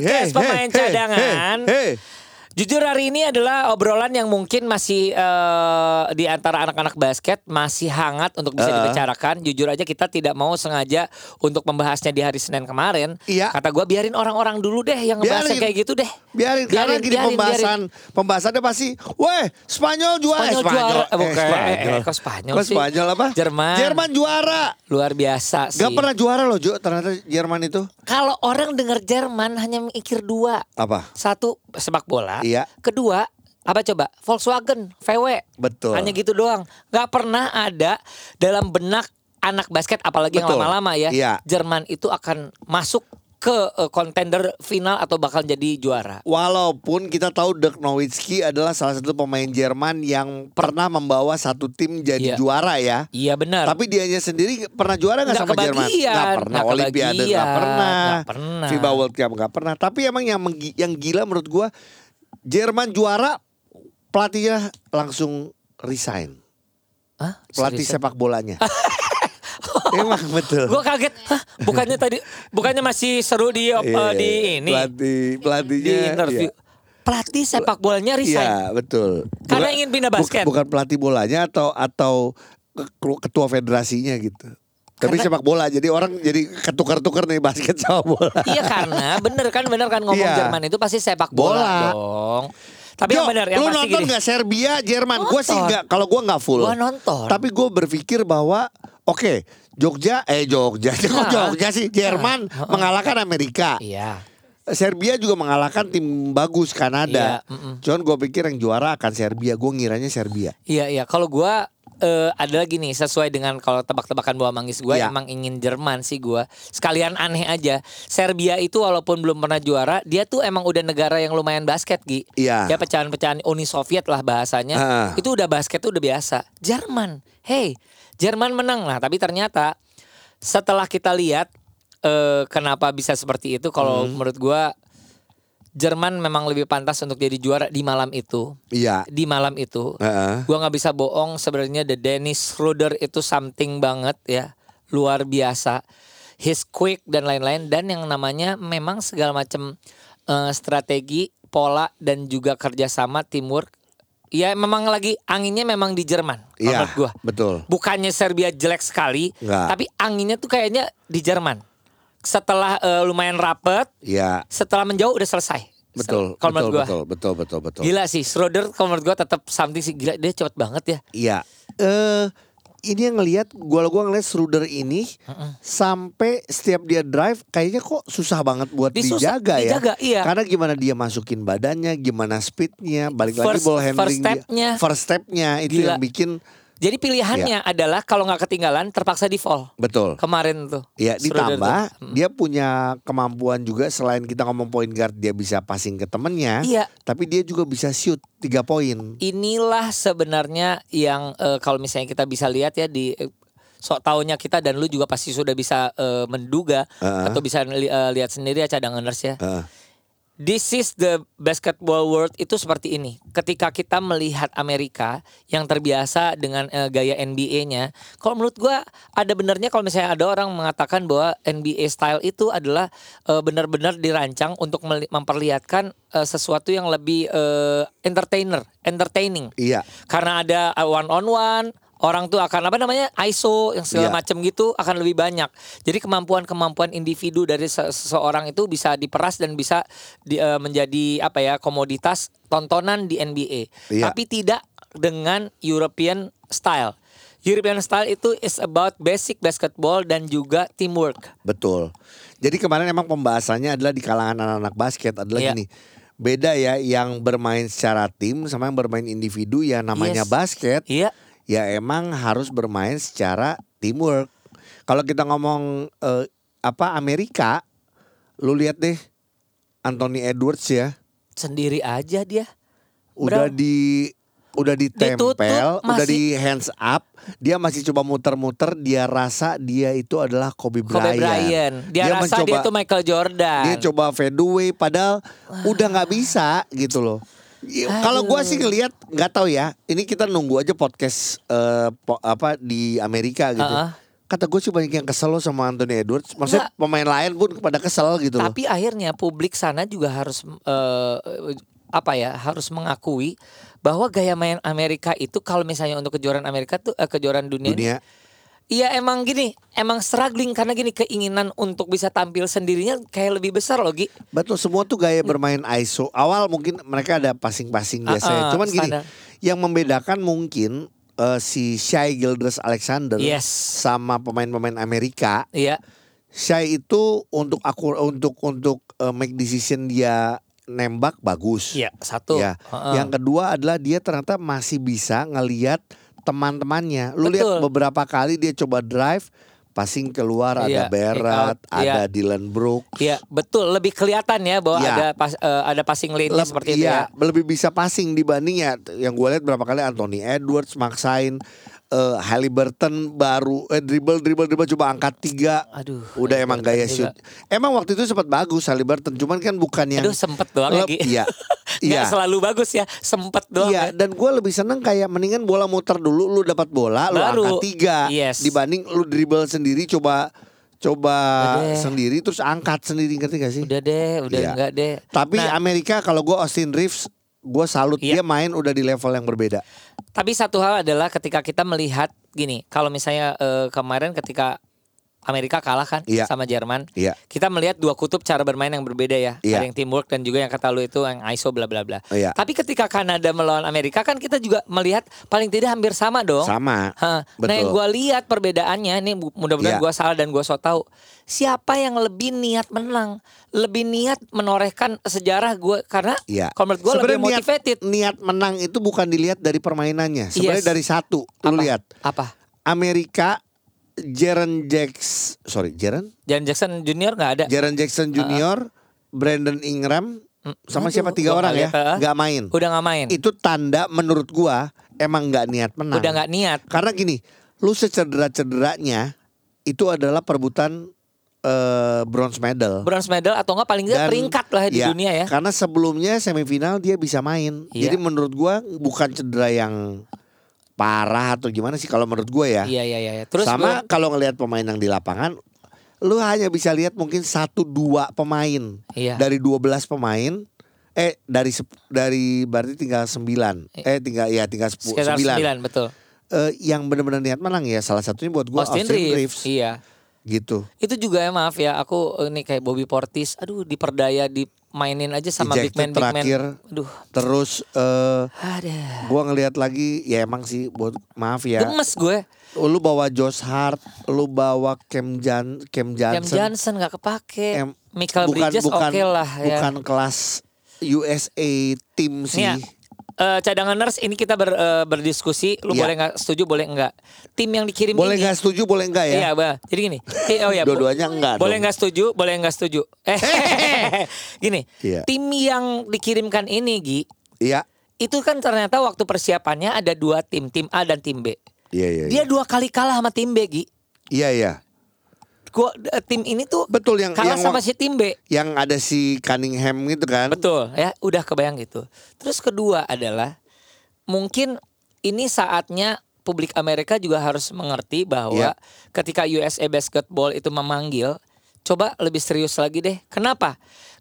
Podcast Hey, pemain hey, cadangan. hey, hey. Jujur hari ini adalah obrolan yang mungkin masih eh, di antara anak-anak basket masih hangat untuk bisa Uh-uh. dibicarakan. Jujur aja kita tidak mau sengaja untuk membahasnya di hari Senin kemarin. Iya. Kata gue biarin orang-orang dulu deh yang ngebahasnya Biarin. kayak gitu deh. Biarin, karena gini biarin, pembahasan pembahasannya pasti, weh Spanyol juara, Spanyol juara. Eh, bukan. Spanyol. Eh, eh, kok Spanyol Kok sih? Spanyol apa? Jerman. Jerman juara. Luar biasa sih. Gak pernah juara loh Jo, ternyata Jerman itu. Kalau orang dengar Jerman hanya mikir dua. Apa? Satu sepak bola. Iya. Kedua apa coba Volkswagen VW. Betul. Hanya gitu doang. Gak pernah ada dalam benak anak basket apalagi yang Betul. lama-lama ya. Iya. Jerman itu akan masuk ke eh, kontender final atau bakal jadi juara. Walaupun kita tahu Dirk Nowitzki adalah salah satu pemain Jerman yang pernah membawa satu tim jadi Iya. juara ya. Iya benar. Tapi dianya sendiri pernah juara nggak sama Jerman? kebagian, Nggak pernah. nggak Olimpiade nggak pernah. nggak pernah. FIBA World Cup nggak pernah. Tapi emang yang yang gila menurut gua Jerman juara pelatihnya langsung resign. Hah? Pelatih sepak bolanya. emang betul. Gue kaget. Hah? Bukannya tadi bukannya masih seru di Iya, di ini pelatih pelatihnya di interview. iya. Pelatih sepak bolanya resign. Iya betul. Karena ingin pindah basket. bukan pelatih bolanya atau atau ke- ketua federasinya gitu. Tapi Karena- sepak bola jadi orang jadi ketukar-tukar nih basket sama bola. Iya karena bener kan bener kan ngomong Iya. Jerman itu pasti sepak bola, Bola. dong. Tapi yang Jo, benar yang lu pasti nonton gini. nggak Serbia Jerman? Gue sih Nonton. nggak. Kalau gue nggak full. Gua nonton. Tapi gue berpikir bahwa oke Jogja eh Jogja Nah. Jogja sih Jerman Nah. mengalahkan Amerika. Iya. Serbia juga mengalahkan tim bagus Kanada. Iya, mm-mm. Cuman gue pikir yang juara akan Serbia. Gue ngiranya Serbia. Iya iya. Kalau gua eh, ada lagi nih sesuai dengan kalau tebak-tebakan buah manggis gua Iya. emang ingin Jerman sih gua. Sekalian aneh aja. Serbia itu walaupun belum pernah juara, dia tuh emang udah negara yang lumayan basket Gi. Iya. Ya pecahan-pecahan Uni Soviet lah bahasanya. Ah. Itu udah basket tuh udah biasa. Jerman. Hey, Jerman menang lah, tapi ternyata setelah kita lihat eh, kenapa bisa seperti itu kalau Hmm. menurut gua Jerman memang lebih pantas untuk jadi juara di malam itu. Iya. Di malam itu. Heeh. Gua nggak bisa bohong sebenarnya the Dennis Schroeder itu something banget ya. Luar biasa. His quick dan lain-lain dan yang namanya memang segala macam eh, strategi, pola dan juga kerjasama teamwork. Ya memang lagi anginnya memang di Jerman Iya. menurut gua. Betul. Bukannya Serbia jelek sekali, Nggak. tapi anginnya tuh kayaknya di Jerman. Setelah eh, lumayan rapet, Iya. setelah menjauh udah selesai. Betul. Kalau betul, gua. betul. Betul. Betul. Betul. Gila sih, Schroeder kalau menurut gua tetap something sih gila dia cepet banget ya. Iya. Eh ini yang ngelihat gua gua ngeliat Schroeder ini sampai setiap dia drive kayaknya kok susah banget buat dijaga ya. dijaga, iya. Karena gimana dia masukin badannya, gimana speednya, balik lagi First- ball first handling dia. stepnya. first stepnya itu Gila. yang bikin Jadi pilihannya adalah kalau nggak ketinggalan terpaksa di fall. betul. Kemarin tuh. Ya Schroeder ditambah tuh. Mm. dia punya kemampuan juga selain kita ngomong point guard dia bisa passing ke temennya, Iya. tapi dia juga bisa shoot tiga poin. Inilah sebenarnya yang eh, kalau misalnya kita bisa lihat ya di eh, sok taunya kita dan lu juga pasti sudah bisa eh, menduga Heeh. atau bisa li- eh, lihat sendiri ya cadanganers ya. Heeh. This is the basketball world itu seperti ini. Ketika kita melihat Amerika yang terbiasa dengan eh, gaya NBA-nya, kalau menurut gua ada benernya kalau misalnya ada orang mengatakan bahwa NBA style itu adalah eh, benar-benar dirancang untuk memperlihatkan eh, sesuatu yang lebih eh, entertainer, entertaining. Iya. Karena ada one on one, orang tuh akan apa namanya ISO yang segala Iya. macam gitu akan lebih banyak. Jadi kemampuan-kemampuan individu dari se- seseorang itu bisa diperas dan bisa di- eh, menjadi apa ya komoditas tontonan di NBA. Iya. Tapi tidak dengan European style. European style itu is about basic basketball dan juga teamwork. Betul. Jadi kemarin emang pembahasannya adalah di kalangan anak-anak basket adalah Iya. gini. Beda ya yang bermain secara tim sama yang bermain individu ya namanya Yes. basket. Iya. Ya emang harus bermain secara teamwork. Kalau kita ngomong eh, apa Amerika, lu lihat deh Anthony Edwards ya. sendiri aja dia. udah Bro. di udah ditempel, Ditutup, udah di hands up, dia masih coba muter-muter, dia rasa dia itu adalah Kobe Bryant. Kobe Bryant. Dia, rasa dia mencoba- tuh Michael Jordan. dia coba fadeaway padahal udah nggak bisa gitu loh. Kalau gua sih ngelihat nggak tahu ya. Ini kita nunggu aja podcast eh, po- apa di Amerika gitu. Uh-uh. Kata gue sih banyak yang kesel loh sama Anthony Edwards. Maksudnya pemain lain pun pada kesel gitu loh. Tapi akhirnya publik sana juga harus eh, apa ya harus mengakui bahwa gaya main Amerika itu kalau misalnya untuk kejuaraan Amerika tuh eh, kejuaraan dunia, ini, Dunia iya emang gini emang struggling karena gini keinginan untuk bisa tampil sendirinya kayak lebih besar loh Gi. Betul semua tuh gaya bermain ISO. Awal mungkin mereka ada passing-passing biasa ya. Ah-ah, Cuman gini, standar. yang membedakan mungkin eh, si Shai Gilgeous Alexander Yes. sama pemain-pemain Amerika. Iya Shai itu untuk aku untuk untuk eh, make decision dia nembak bagus. iya satu. Ya. Heeh. Yang kedua adalah dia ternyata masih bisa ngelihat teman-temannya. Lu lihat beberapa kali dia coba drive, passing keluar ada Berat, kick out, iya. ada Dylan Brooks. Iya betul lebih kelihatan ya bahwa Iya. ada pas, eh, ada passing lane Leb- seperti itu iya, ya. lebih bisa passing dibanding ya yang gue lihat berapa kali Anthony Edwards maksain eh Halliburton baru eh dribble dribble dribble coba angkat tiga Aduh, udah emang gaya shoot emang waktu itu sempat bagus Halliburton cuman kan bukan yang Aduh sempet doang lagi. iya iya selalu bagus ya, sempet doang. Iya ya. dan gue lebih seneng kayak mendingan bola muter dulu lu dapat bola lu Baru. angkat tiga Yes. dibanding lu dribble sendiri coba coba Udah deh. sendiri terus angkat sendiri ngerti gak sih? Udah deh, udah Iya. enggak deh. Tapi Nah, Amerika kalau gue Austin Reeves gue salut Iya. dia main udah di level yang berbeda. Tapi satu hal adalah ketika kita melihat gini, kalau misalnya eh, kemarin ketika Amerika kalah kan Iya. sama Jerman, Iya. kita melihat dua kutub cara bermain yang berbeda ya. Iya. Ada yang teamwork dan juga yang kata lu itu yang ISO bla bla bla. Iya. Tapi ketika Kanada melawan Amerika kan kita juga melihat paling tidak hampir sama dong. Sama. Nah Betul. yang gue lihat perbedaannya ini mudah-mudahan Iya. gue salah dan gue so tahu siapa yang lebih niat menang, lebih niat menorehkan sejarah gue karena Iya. kalau menurut gue lebih niat- motivated. Niat menang itu bukan dilihat dari permainannya. Sebenarnya Yes. dari satu. Lu Apa? lihat Apa? Amerika Jaren Jacks sorry Jaren Jan Jackson Junior nggak ada. Jaren Jackson Junior, Brandon Ingram Mm, sama aduh, siapa tiga orang ya nggak main. Udah nggak main. Itu tanda menurut gua emang nggak niat menang. Udah nggak niat. Karena gini, lu secedera-cederanya itu adalah perebutan eh, bronze medal. Bronze medal atau nggak paling nggak peringkat lah di Iya, dunia ya. Karena sebelumnya semifinal dia bisa main. Iya. Jadi menurut gua bukan cedera yang parah atau gimana sih kalau menurut gua ya. Iya iya iya. Terus Sama gua- kalau ngelihat pemain yang di lapangan lu hanya bisa lihat mungkin satu dua pemain Iya. dari 12 pemain eh dari dari berarti tinggal 9 eh tinggal ya tinggal 10 sekitar 9 9 betul. Eh, yang benar-benar niat menang ya salah satunya buat gua Austin, Austin, Reeves. Reeves Iya. gitu Itu juga ya maaf ya, aku eh, ini kayak Bobby Portis, aduh diperdaya dimainin aja sama big Ejected man big man. terakhir. Aduh, terus eh ada. gua ngelihat lagi ya emang sih buat maaf ya Gemes gue. lu bawa Josh Hart lu bawa Cam Jan Cam Cam Johnson Johnson nggak kepake. Em, Michael Bridges oke lah ya. bukan kelas USA tim sih ya, eh, cadangan nurse ini kita ber- eh, berdiskusi, lu Iya. boleh nggak setuju, boleh nggak. Tim yang dikirim boleh nggak setuju boleh nggak ya Iya, bah. Jadi gini. eh, oh ya, Dua-duanya enggak Boleh nggak setuju, boleh nggak setuju. Eh, gini. Iya. Tim yang dikirimkan ini, Gi, iya itu kan ternyata waktu persiapannya ada dua tim, tim A dan tim B. iya iya Dia dua kali kalah sama tim B, Gi. iya iya Gua eh, tim ini tuh betul yang kalah yang sama si tim B. yang ada si Cunningham gitu kan Betul, ya, udah kebayang gitu. Terus kedua adalah mungkin ini saatnya publik Amerika juga harus mengerti bahwa Iya. ketika USA Basketball itu memanggil, coba lebih serius lagi deh. Kenapa?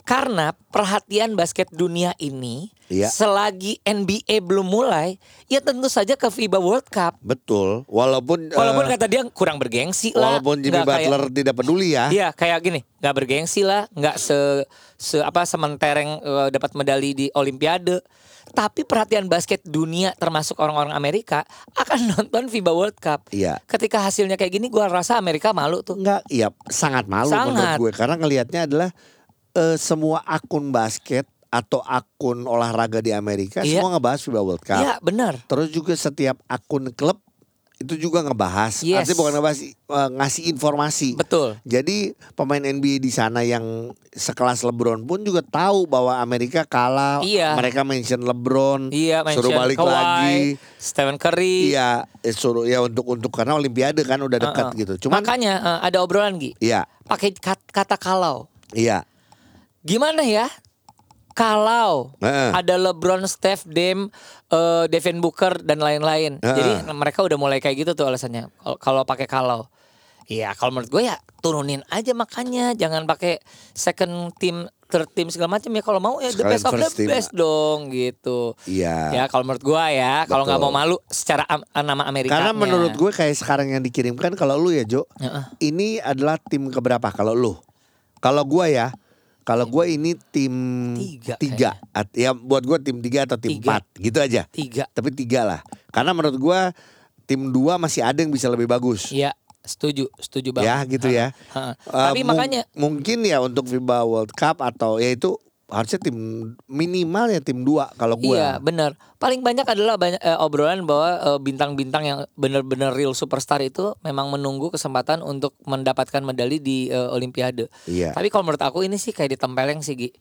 Karena perhatian basket dunia ini Iya. selagi NBA belum mulai, ya tentu saja ke FIBA World Cup. betul walaupun Walaupun eh, kata dia kurang bergengsi lah. walaupun Jimmy nggak kayak- Butler tidak peduli ya Iya kayak gini, nggak bergengsi lah, nggak se, se apa sementereng eh, dapat medali di Olimpiade. Tapi perhatian basket dunia termasuk orang-orang Amerika akan nonton FIBA World Cup. Iya. Ketika hasilnya kayak gini, gua rasa Amerika malu tuh. Enggak, iya sangat malu Sangat. menurut gue karena ngelihatnya adalah eh, semua akun basket atau akun olahraga di Amerika Iya. semua ngebahas FIBA World Cup. Iya benar. Terus juga setiap akun klub itu juga ngebahas. Yes. Artinya bukan ngebahas eh, ngasih informasi. Betul. Jadi pemain NBA di sana yang sekelas LeBron pun juga tahu bahwa Amerika kalah. Iya. Mereka mention LeBron, Iya, suruh mention balik Kawhi, lagi. Stephen Curry. Iya, eh, suruh ya untuk untuk karena Olimpiade kan udah dekat Uh-uh. gitu. Cuman Makanya eh, ada obrolan Gi. iya, Pakai kat- kata kalau. iya. Gimana ya? Kalau Heeh. ada LeBron, Steph, Dame, eh, Devin Booker dan lain-lain. Heeh. Jadi mereka udah mulai kayak gitu tuh alasannya. Kalau- pakai kalau. Iya, kalau menurut gue ya turunin aja makanya, jangan pakai second team, third team segala macam ya. Kalau mau ya the best of the team. best dong gitu. Iya. Ya kalau menurut gue ya, kalau nggak mau malu secara am- nama Amerika. Karena menurut gue kayak sekarang yang dikirimkan kalau lu ya Jo, Heeh. ini adalah tim keberapa kalau lu? Kalau gue ya, kalau gue ini tim Tiga tiga. At- Ya buat gue tim tiga atau tim Tiga. empat gitu aja. tiga. Tapi tiga lah. Karena menurut gue tim dua masih ada yang bisa lebih bagus. Iya, setuju, setuju banget. Ya gitu ya. Heeh. Eh, Tapi mung- makanya mungkin ya untuk FIBA World Cup atau ya itu harusnya tim minimal ya tim dua kalau gue. Iya benar. Paling banyak adalah banyak eh, obrolan bahwa eh, bintang-bintang yang benar-benar real superstar itu memang menunggu kesempatan untuk mendapatkan medali di eh, Olimpiade. Iya. Tapi kalau menurut aku ini sih kayak ditempeleng sih Gi.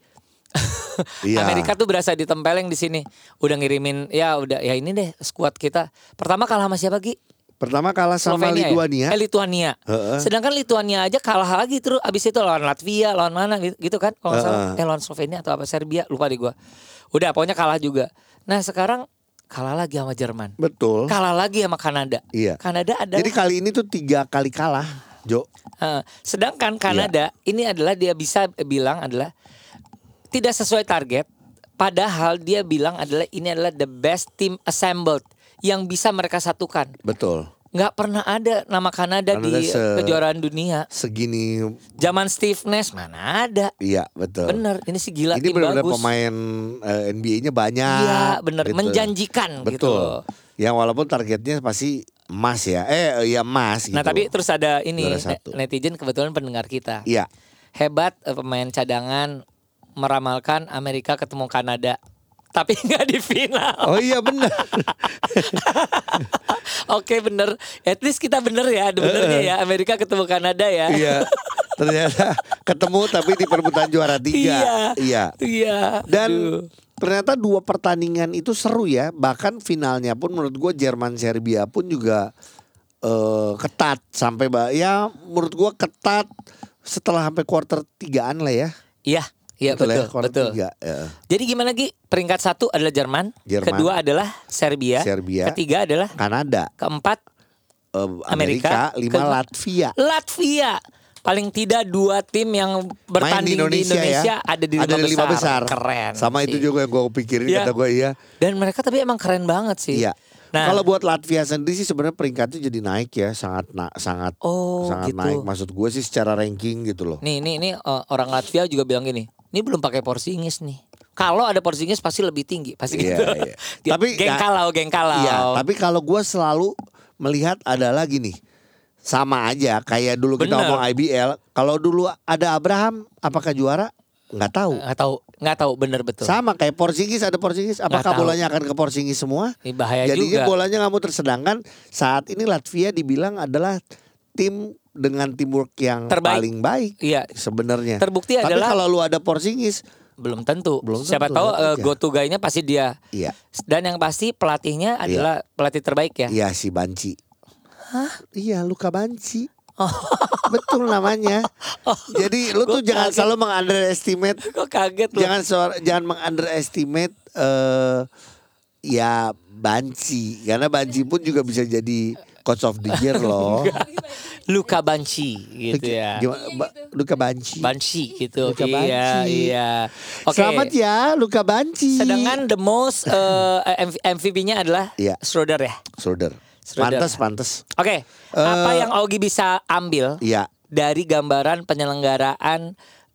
Iya. Amerika tuh berasa ditempeleng di sini. Udah ngirimin ya udah ya ini deh skuad kita. Pertama kalah sama siapa Gi? Pertama kalah sama Slovenia Lituania. Ya? Eh, Lituania. Heeh. Sedangkan Lituania aja kalah lagi terus abis itu lawan Latvia, lawan mana gitu- gitu kan? Kalau nggak salah, eh lawan Slovenia atau apa Serbia, lupa deh gua. Udah pokoknya kalah juga. Nah, sekarang kalah lagi sama Jerman. Betul. Kalah lagi sama Kanada. Iya. Kanada adalah Jadi kali ini tuh tiga kali kalah, Jo. Heeh. sedangkan Kanada ini adalah dia bisa bilang adalah tidak sesuai target padahal dia bilang adalah ini adalah the best team assembled yang bisa mereka satukan. Betul. nggak pernah ada nama Kanada, Kanada di se- kejuaraan dunia. Segini Zaman Steve Nash mana ada? iya betul. Bener, ini sih gila Ini benar-benar pemain eh, NBA-nya banyak. Iya, bener, gitu. menjanjikan gitu Betul. loh. Yang walaupun targetnya pasti emas ya. Eh ya emas gitu. Nah tapi terus ada ini netizen kebetulan pendengar kita. Iya. Hebat eh, pemain cadangan meramalkan Amerika ketemu Kanada. Tapi nggak di final. Oh iya benar. Oke bener. At least kita bener ya. Ada benernya ya. Amerika ketemu Kanada ya. iya. Ternyata ketemu tapi di perebutan juara tiga. Iya. Iya. Iya. Dan Aduh. ternyata dua pertandingan itu seru ya. Bahkan finalnya pun menurut gue Jerman Serbia pun juga eh, ketat sampai ya menurut gue ketat setelah sampai quarter tigaan lah ya. Iya. Iya betul. ya, quarter betul. tiga. ya. Jadi gimana Gi? Peringkat satu adalah Jerman. Jerman. Kedua adalah Serbia. Serbia. Ketiga adalah Kanada, keempat eh, Amerika, Amerika, lima ke- Latvia. Latvia. Paling tidak dua tim yang bertanding di Indonesia, ya. ada di lima, besar. Keren. Sama sih. itu juga yang gue pikirin Iya. kata gue iya. Dan mereka tapi emang keren banget sih. Iya. Nah, Kalau buat Latvia sendiri sih sebenarnya peringkatnya jadi naik ya, sangat na- sangat Oh, sangat gitu. naik. Maksud gue sih secara ranking gitu loh. nih ini ini uh, orang Latvia juga bilang gini, ini belum pakai Porzingis nih. Kalau ada Porzingis pasti lebih tinggi, pasti Iya, gitu. iya. Dia- Tapi geng kalau, geng kalau. Iya, tapi kalau gue selalu melihat adalah gini. Sama aja kayak dulu kita Bener. ngomong IBL. Kalau dulu ada Abraham, apakah juara? Nggak tahu. nggak tahu, nggak tahu bener betul. Sama kayak Porzingis ada Porzingis, apakah bolanya akan ke Porzingis semua? Ini bahaya Jadinya juga. bolanya nggak mau tersedangkan saat ini Latvia dibilang adalah tim dengan teamwork yang Terbaik. paling baik Iya, sebenarnya. Terbukti Tapi adalah- kalau lu ada Porzingis, belum tentu. Belum Siapa tentu, tahu lihat uh, go to guy-nya pasti dia. iya, Dan yang pasti pelatihnya adalah pelatih terbaik ya. iya si Banci. Iya, Luka Banci. Betul namanya. Jadi lu tuh Gua jangan kaget. selalu mengunderestimate Kok kaget lu? jangan suara- jangan mengunderestimate eh ya Banci karena Banci pun juga bisa jadi coach of the year loh. Luka Banci gitu ya. Gimana, Ba- Luka Banci. Banci gitu. Luka iya, Banci. iya. Oke. Selamat ya Luka Banci. Sedangkan the most uh, MVP-nya adalah Iya. Schroeder ya. Schroeder. Schroeder. Pantes, pantes. Oke, apa yang Augie bisa ambil Iya. dari gambaran penyelenggaraan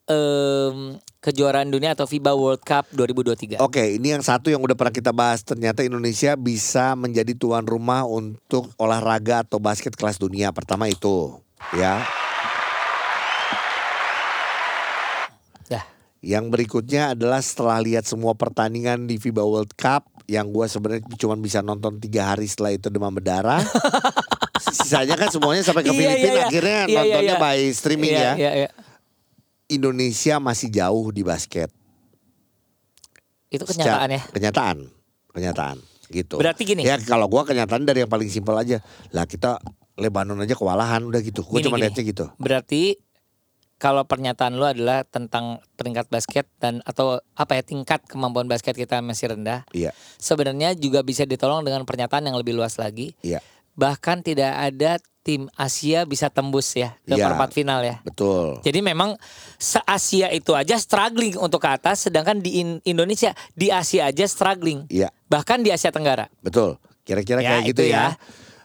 em, kejuaraan dunia atau FIBA World Cup 2023? Oke, ini yang satu yang udah pernah kita bahas. Ternyata Indonesia bisa menjadi tuan rumah untuk olahraga atau basket kelas dunia. Pertama itu, ya. Ya. Yang berikutnya adalah setelah lihat semua pertandingan di FIBA World Cup yang gua sebenarnya cuma bisa nonton tiga hari setelah itu demam berdarah. Sisanya kan semuanya sampai ke Iya, Filipina iya, iya. akhirnya Iya, iya, nontonnya iya. by streaming Iya, ya. iya, iya. Indonesia masih jauh di basket. Itu kenyataan ya. Kenyataan, kenyataan gitu. Berarti gini. Ya kalau gua kenyataan dari yang paling simpel aja. Lah kita Lebanon aja kewalahan udah gitu. Gue cuma lihatnya gitu. Berarti kalau pernyataan lu adalah tentang peringkat basket dan atau apa ya tingkat kemampuan basket kita masih rendah, Iya, sebenarnya juga bisa ditolong dengan pernyataan yang lebih luas lagi. iya, Bahkan tidak ada tim Asia bisa tembus ya ke Iya. perempat final ya. betul. Jadi memang se Asia itu aja struggling untuk ke atas, sedangkan di In- Indonesia di Asia aja struggling, Iya, bahkan di Asia Tenggara. betul. Kira-kira Ya, kayak gitu itu ya. ya.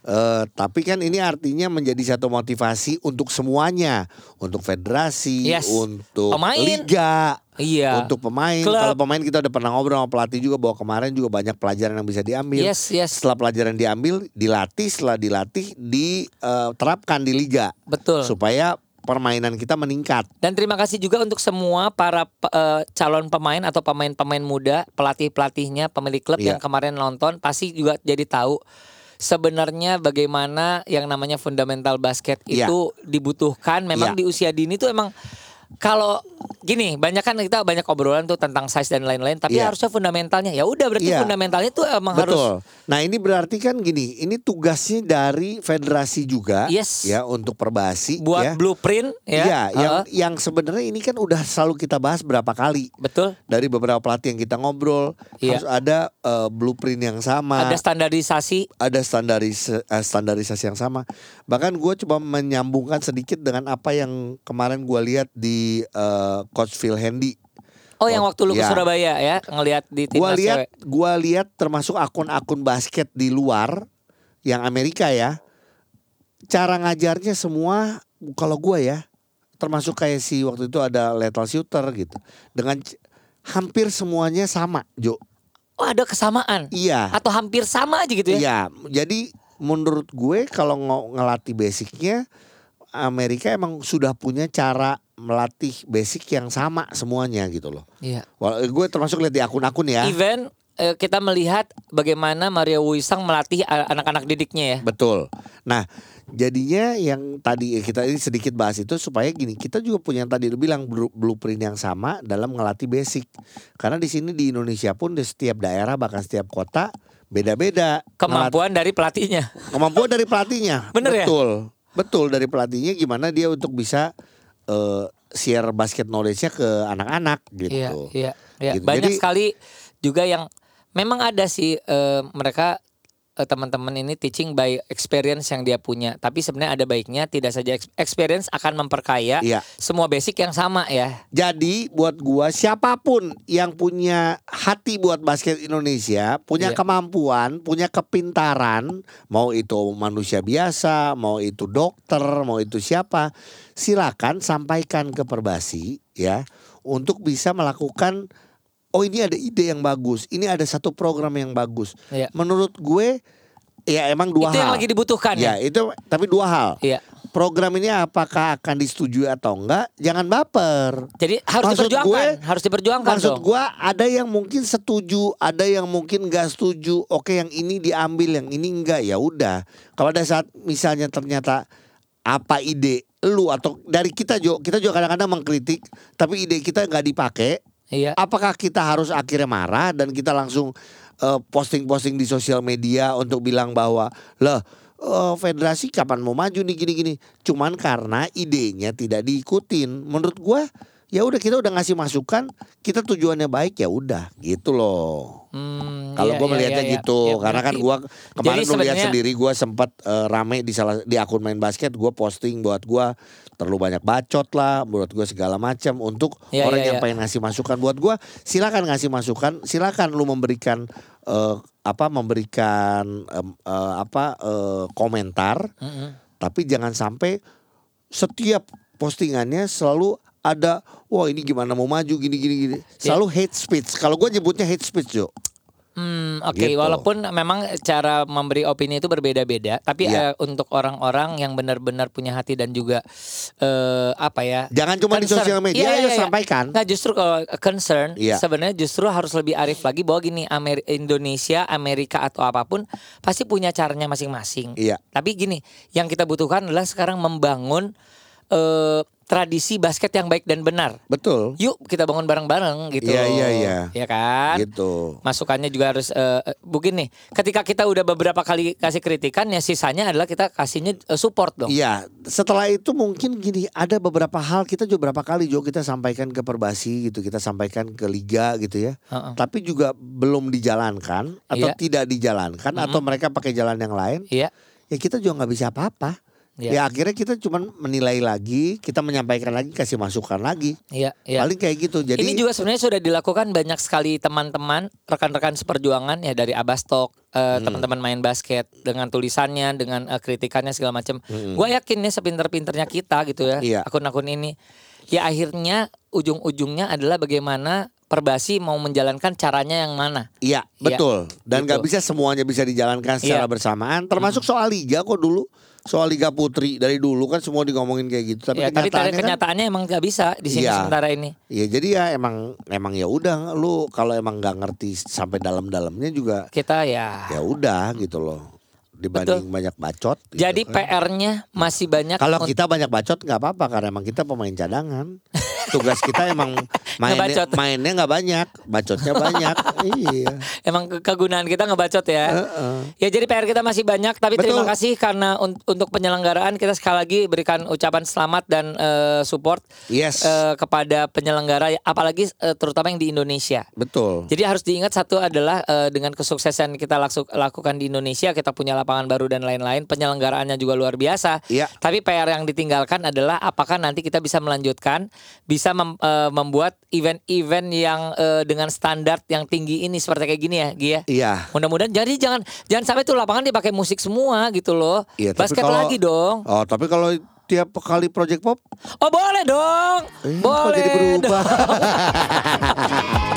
Eh, tapi kan ini artinya menjadi satu motivasi untuk semuanya, untuk federasi, Yes. untuk Pemain. liga, Iya. untuk pemain. Kalau pemain kita udah pernah ngobrol sama pelatih juga bahwa kemarin juga banyak pelajaran yang bisa diambil. Yes, yes. Setelah pelajaran diambil, dilatih, setelah dilatih, diterapkan di liga Betul. supaya permainan kita meningkat. Dan terima kasih juga untuk semua para eh, calon pemain atau pemain-pemain muda, pelatih-pelatihnya, pemilik klub Iya. yang kemarin nonton pasti juga jadi tahu sebenarnya bagaimana yang namanya fundamental basket Iya. itu dibutuhkan. Memang Iya. di usia dini tuh emang kalau gini, banyak kan kita banyak obrolan tuh tentang size dan lain-lain, tapi Iya. harusnya fundamentalnya. Ya udah berarti Iya. fundamentalnya tuh emang harus Betul. Nah ini berarti kan gini, ini tugasnya dari federasi juga, Yes. ya untuk perbasi, buat ya. blueprint ya. Iya, yang Heeh, yang sebenarnya ini kan udah selalu kita bahas berapa kali betul. dari beberapa pelatih yang kita ngobrol Iya. harus ada eh, blueprint yang sama, Ada standarisasi. ada standaris eh, standarisasi yang sama. Bahkan gue coba menyambungkan sedikit dengan apa yang kemarin gue lihat di eh, Coach Phil Handy. Oh, yang waktu lu ke iya. Surabaya ya, ngelihat di Gua timnas lihat, cewek. gua lihat termasuk akun-akun basket di luar yang Amerika ya. Cara ngajarnya semua kalau gua ya, termasuk kayak si waktu itu ada lethal shooter gitu. Dengan hampir semuanya sama, Jo. Oh, ada kesamaan. Iya. Atau hampir sama aja gitu ya. Iya, jadi menurut gue kalau ngelatih basicnya Amerika emang sudah punya cara melatih basic yang sama semuanya gitu loh. Iya. Wal- gue termasuk lihat di akun-akun ya. Event eh, kita melihat bagaimana Mario Wisang melatih anak-anak didiknya ya. Betul. Nah, jadinya yang tadi kita ini sedikit bahas itu supaya gini, kita juga punya yang tadi lu bilang blu- blueprint yang sama dalam ngelatih basic. Karena di sini di Indonesia pun di setiap daerah bahkan setiap kota beda-beda Kemampuan dari pelatihnya. Ngelat- kemampuan dari pelatihnya. Bener ya? Betul. Betul dari pelatihnya gimana dia untuk bisa eh, share basket knowledge-nya ke anak-anak gitu. Iya, iya, iya. Gitu. Banyak Jadi- sekali juga yang memang ada sih eh, mereka teman-teman ini teaching by experience yang dia punya. Tapi sebenarnya ada baiknya tidak saja ex- experience akan memperkaya Iya. semua basic yang sama ya. Jadi buat gua siapa pun yang punya hati buat basket Indonesia, punya Iya. kemampuan, punya kepintaran, mau itu manusia biasa, mau itu dokter, mau itu siapa, silakan sampaikan ke Perbasi ya untuk bisa melakukan oh ini ada ide yang bagus, ini ada satu program yang bagus. Iya. Menurut gue ya emang dua Itu hal. yang lagi dibutuhkan ya, ya. itu tapi dua hal. Iya. Program ini apakah akan disetujui atau enggak? Jangan baper. Jadi harus Maksud diperjuangkan, gue- harus diperjuangkan Maksud dong. gua ada yang mungkin setuju, ada yang mungkin gak setuju. Oke, yang ini diambil, yang ini enggak ya udah. Kalau ada saat misalnya ternyata apa ide lu atau dari kita Jo, kita juga kadang-kadang mengkritik, tapi ide kita nggak dipakai. Iya. Apakah kita harus akhirnya marah dan kita langsung eh, posting-posting di sosial media untuk bilang bahwa lah eh, federasi kapan mau maju nih gini-gini. Cuman karena idenya tidak diikutin. Menurut gua ya udah kita udah ngasih masukan, kita tujuannya baik ya udah gitu loh. Hmm, Kalau iya, gue iya, melihatnya iya, iya. gitu, Iya, karena kan gua kemarin lu lihat sendiri gua sempat eh, rame di salah di akun main basket, gua posting buat gua terlalu banyak bacot lah, buat gua segala macam untuk Iya, orang iya, yang iya. pengen ngasih masukan buat gua, silakan ngasih masukan, silakan lu memberikan eh, apa memberikan em, eh, apa eh, komentar, Mm-mm. tapi jangan sampai setiap postingannya selalu ada wah ini gimana mau maju gini gini gini. Iya. Selalu hate speech. Kalau gua nyebutnya hate speech, Jo. Hmm, oke. Gitu. Walaupun memang cara memberi opini itu berbeda-beda, tapi Iya. eh, untuk orang-orang yang benar-benar punya hati dan juga eh, apa ya? Jangan cuma di concern. sosial media Iya, iya, iya. sampaikan. Nggak justru kalau concern, Iya. sebenarnya justru harus lebih arif lagi bahwa gini, Amer- Indonesia, Amerika atau apa pun pasti punya caranya masing-masing. Iya. Tapi gini, yang kita butuhkan adalah sekarang membangun eh, tradisi basket yang baik dan benar. Betul. Yuk kita bangun bareng-bareng gitu. Iya, iya, iya. Ya kan? Gitu. masukannya juga harus eh, mungkin nih ketika kita udah beberapa kali kasih kritikan ya sisanya adalah kita kasihnya eh, support dong Iya, setelah itu mungkin gini, ada beberapa hal kita juga berapa kali Jo kita sampaikan ke Perbasi gitu, kita sampaikan ke liga gitu ya. Heeh. Tapi juga belum dijalankan atau Iya. tidak dijalankan atau mereka pakai jalan yang lain, iya ya kita juga nggak bisa apa-apa. Iya. Ya akhirnya kita cuman menilai lagi, kita menyampaikan lagi, kasih masukan lagi. iya iya Paling kayak gitu. Jadi ini juga sebenarnya sudah dilakukan banyak sekali teman-teman rekan-rekan seperjuangan ya dari Abastok Hmm. eh, teman-teman main basket dengan tulisannya dengan eh, kritikannya segala macam gue yakin nih sepinter-pinternya kita gitu ya Hmm. Iya. akun-akun ini ya akhirnya ujung-ujungnya adalah bagaimana Perbasi mau menjalankan caranya yang mana Iya betul dan nggak gitu. bisa semuanya bisa dijalankan secara Iya. bersamaan termasuk soal liga kok dulu soal liga putri dari dulu kan semua digomongin kayak gitu. Tapi ya, tapi kenyataannya kan kenyataannya emang nggak bisa di sini Iya. sementara ini. Ya jadi ya emang emang ya udah lu kalau emang nggak ngerti sampai dalam-dalamnya juga kita ya. ya udah gitu loh dibanding banyak bacot gitu jadi kan. PR-nya masih banyak kalau kita banyak bacot nggak apa-apa karena emang kita pemain cadangan tugas kita emang mainnya Ngebacot. mainnya nggak banyak bacotnya banyak iya emang ke- kegunaan kita ngebacot ya Heeh. Ya jadi PR kita masih banyak tapi Betul. terima kasih karena un- untuk penyelenggaraan kita sekali lagi berikan ucapan selamat dan eh, support yes eh, kepada penyelenggara apalagi eh, terutama yang di Indonesia. betul Jadi harus diingat satu adalah eh, dengan kesuksesan kita lakukan di Indonesia kita punya lapangan baru dan lain-lain penyelenggaraannya juga luar biasa. Iya. Tapi PR yang ditinggalkan adalah apakah nanti kita bisa melanjutkan bisa mem- eh, membuat event-event yang eh, dengan standar yang tinggi ini seperti kayak gini ya, Gia. iya Mudah-mudahan jadi jangan jangan sampai tuh lapangan dipakai musik semua gitu loh. Iya, Basket kalau- lagi dong. Oh, tapi kalau tiap kali project pop Oh boleh dong. eh, boleh. jadi berubah.